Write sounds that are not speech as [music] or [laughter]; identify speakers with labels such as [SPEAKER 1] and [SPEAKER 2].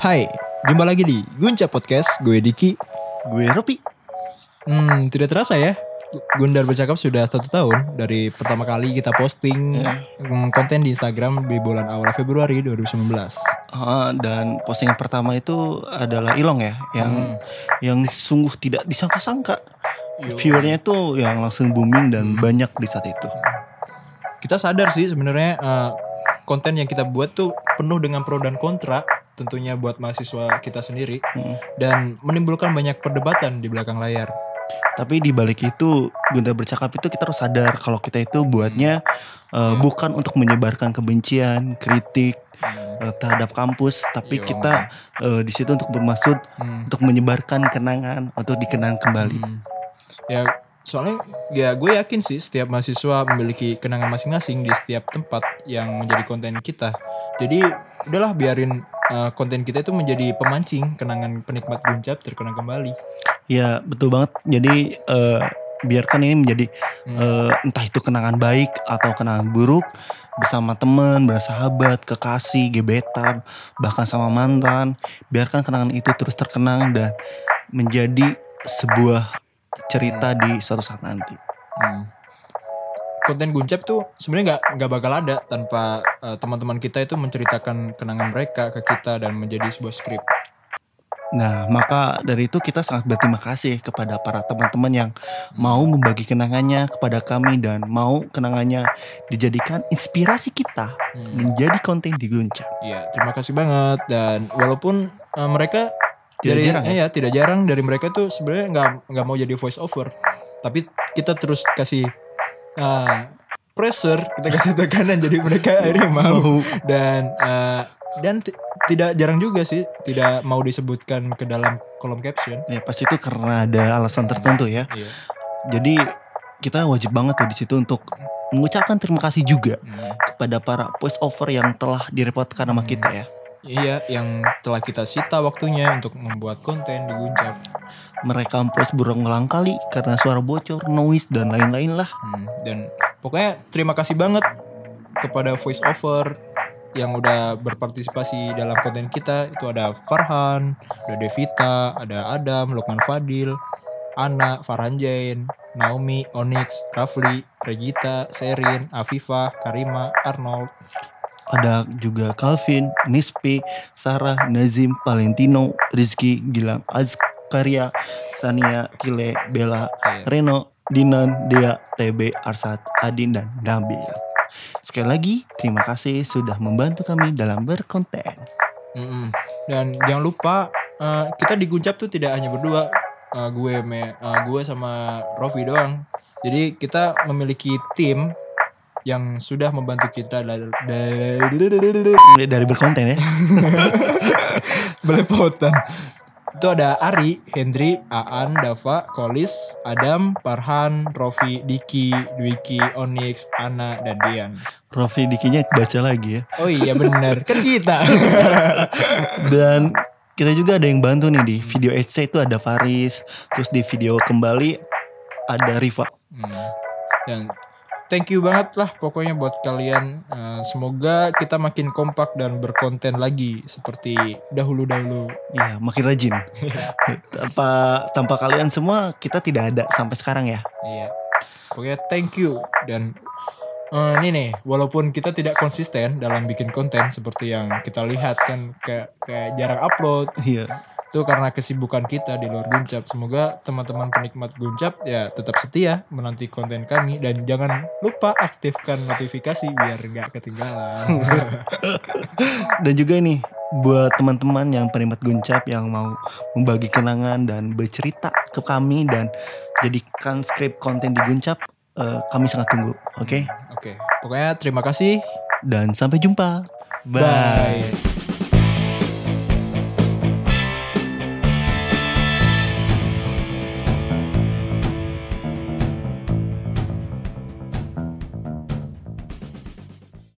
[SPEAKER 1] Hai, jumpa lagi di Gunca Podcast. Gue Diki.
[SPEAKER 2] Gue Ropi.
[SPEAKER 1] Hmm, tidak terasa ya. Gundar bercakap sudah satu tahun dari pertama kali kita posting mm, konten di Instagram di bulan awal Februari 2019.
[SPEAKER 2] Ah, dan postingan pertama itu adalah Ilong ya, yang yang sungguh tidak disangka-sangka. Viewernya itu yang langsung booming dan banyak di saat itu.
[SPEAKER 1] Kita sadar sih sebenarnya eh, konten yang kita buat tuh penuh dengan pro dan kontra tentunya buat mahasiswa kita sendiri dan menimbulkan banyak perdebatan di belakang layar.
[SPEAKER 2] Tapi di balik itu, Gunta bercakap itu kita harus sadar kalau kita itu buatnya eh, bukan untuk menyebarkan kebencian, kritik eh, terhadap kampus, tapi
[SPEAKER 1] Iya.
[SPEAKER 2] kita eh, di situ untuk bermaksud untuk menyebarkan kenangan atau dikenang kembali.
[SPEAKER 1] Hmm. Ya soalnya ya gue yakin sih setiap mahasiswa memiliki kenangan masing-masing di setiap tempat yang menjadi konten kita. Jadi udahlah biarin uh, konten kita itu menjadi pemancing kenangan penikmat guncap terkenang kembali.
[SPEAKER 2] Ya betul banget. Jadi eh, biarkan ini menjadi eh, entah itu kenangan baik atau kenangan buruk bersama teman, bersahabat, kekasih, gebetan, bahkan sama mantan. Biarkan kenangan itu terus terkenang dan menjadi sebuah cerita di suatu saat nanti.
[SPEAKER 1] Hmm. Konten guncap tuh sebenarnya nggak nggak bakal ada tanpa uh, teman-teman kita itu menceritakan kenangan mereka ke kita dan menjadi sebuah skrip.
[SPEAKER 2] Nah, maka dari itu kita sangat berterima kasih kepada para teman-teman yang mau membagi kenangannya kepada kami dan mau kenangannya dijadikan inspirasi kita menjadi konten di Guncap.
[SPEAKER 1] Iya, terima kasih banget dan walaupun uh, mereka
[SPEAKER 2] Tidak
[SPEAKER 1] dari
[SPEAKER 2] jarang
[SPEAKER 1] ya? tidak jarang dari mereka tuh sebenarnya nggak nggak mau jadi voice over, tapi kita terus kasih uh, pressure, kita kasih tekanan jadi mereka [laughs] akhirnya mau dan uh, dan ti- tidak jarang juga sih tidak mau disebutkan ke dalam kolom caption.
[SPEAKER 2] Ya pasti itu karena ada alasan tertentu ya.
[SPEAKER 1] Iya.
[SPEAKER 2] Jadi kita wajib banget tuh di situ untuk mengucapkan terima kasih juga
[SPEAKER 1] Hmm.
[SPEAKER 2] kepada para voice over yang telah direpotkan sama kita ya.
[SPEAKER 1] Iya, yang telah kita sita waktunya untuk membuat konten di Guncap.
[SPEAKER 2] Mereka voice berulang kali karena suara bocor, noise dan lain-lain lah.
[SPEAKER 1] Hmm, dan pokoknya terima kasih banget kepada voice over yang udah berpartisipasi dalam konten kita itu ada Farhan, ada Devita, ada Adam, Lukman Fadil, Ana, Farhan Jain, Naomi, Onyx, Rafli, Regita, Serin, Afifah, Karima, Arnold,
[SPEAKER 2] Ada juga Calvin, Nispi, Sarah, Nazim, Valentino, Rizky, Gilang, Azkaria, Sania, Kile, Bella, Reno, Dinan, Dea, TB, Arsat, Adin, dan Nabil. Sekali lagi, terima kasih sudah membantu kami dalam berkonten.
[SPEAKER 1] Mm-mm. Dan jangan lupa eh, kita di Guncap tuh tidak hanya berdua, Eh, gue me, eh, gue sama Rofi doang. Jadi kita memiliki tim yang sudah membantu kita dari
[SPEAKER 2] dari berkonten ya. [laughs]
[SPEAKER 1] belepotan. Itu ada Ari, Hendri, Aan, Dava, Kolis, Adam, Parhan, Rofi, Diki, Dwiki, Onyx, Ana, dan Dian.
[SPEAKER 2] Rofi Dikinya baca lagi ya.
[SPEAKER 1] Oh iya benar, [laughs] kan kita. [laughs]
[SPEAKER 2] Dan kita juga ada yang bantu nih di video SC itu ada Faris. Terus di video kembali ada Riva.
[SPEAKER 1] Hmm. Dan thank you banget lah pokoknya buat kalian. Eh, semoga kita makin kompak dan berkonten lagi seperti dahulu-dahulu.
[SPEAKER 2] Iya, makin rajin. [laughs] tanpa tanpa kalian semua kita tidak ada sampai sekarang ya.
[SPEAKER 1] Iya. Pokoknya thank you dan eh, ini nih, walaupun kita tidak konsisten dalam bikin konten seperti yang kita lihat kan kayak kayak jarang upload,
[SPEAKER 2] Iya.
[SPEAKER 1] Itu karena kesibukan kita di luar Guncap. Semoga teman-teman penikmat Guncap ya tetap setia menanti konten kami dan jangan lupa aktifkan notifikasi biar nggak ketinggalan. [laughs]
[SPEAKER 2] Dan juga nih buat teman-teman yang penikmat Guncap yang mau membagi kenangan dan bercerita ke kami dan jadikan skrip konten di Guncap, eh, kami sangat tunggu. Oke?
[SPEAKER 1] Oke, pokoknya terima kasih.
[SPEAKER 2] Dan sampai jumpa.
[SPEAKER 1] Bye.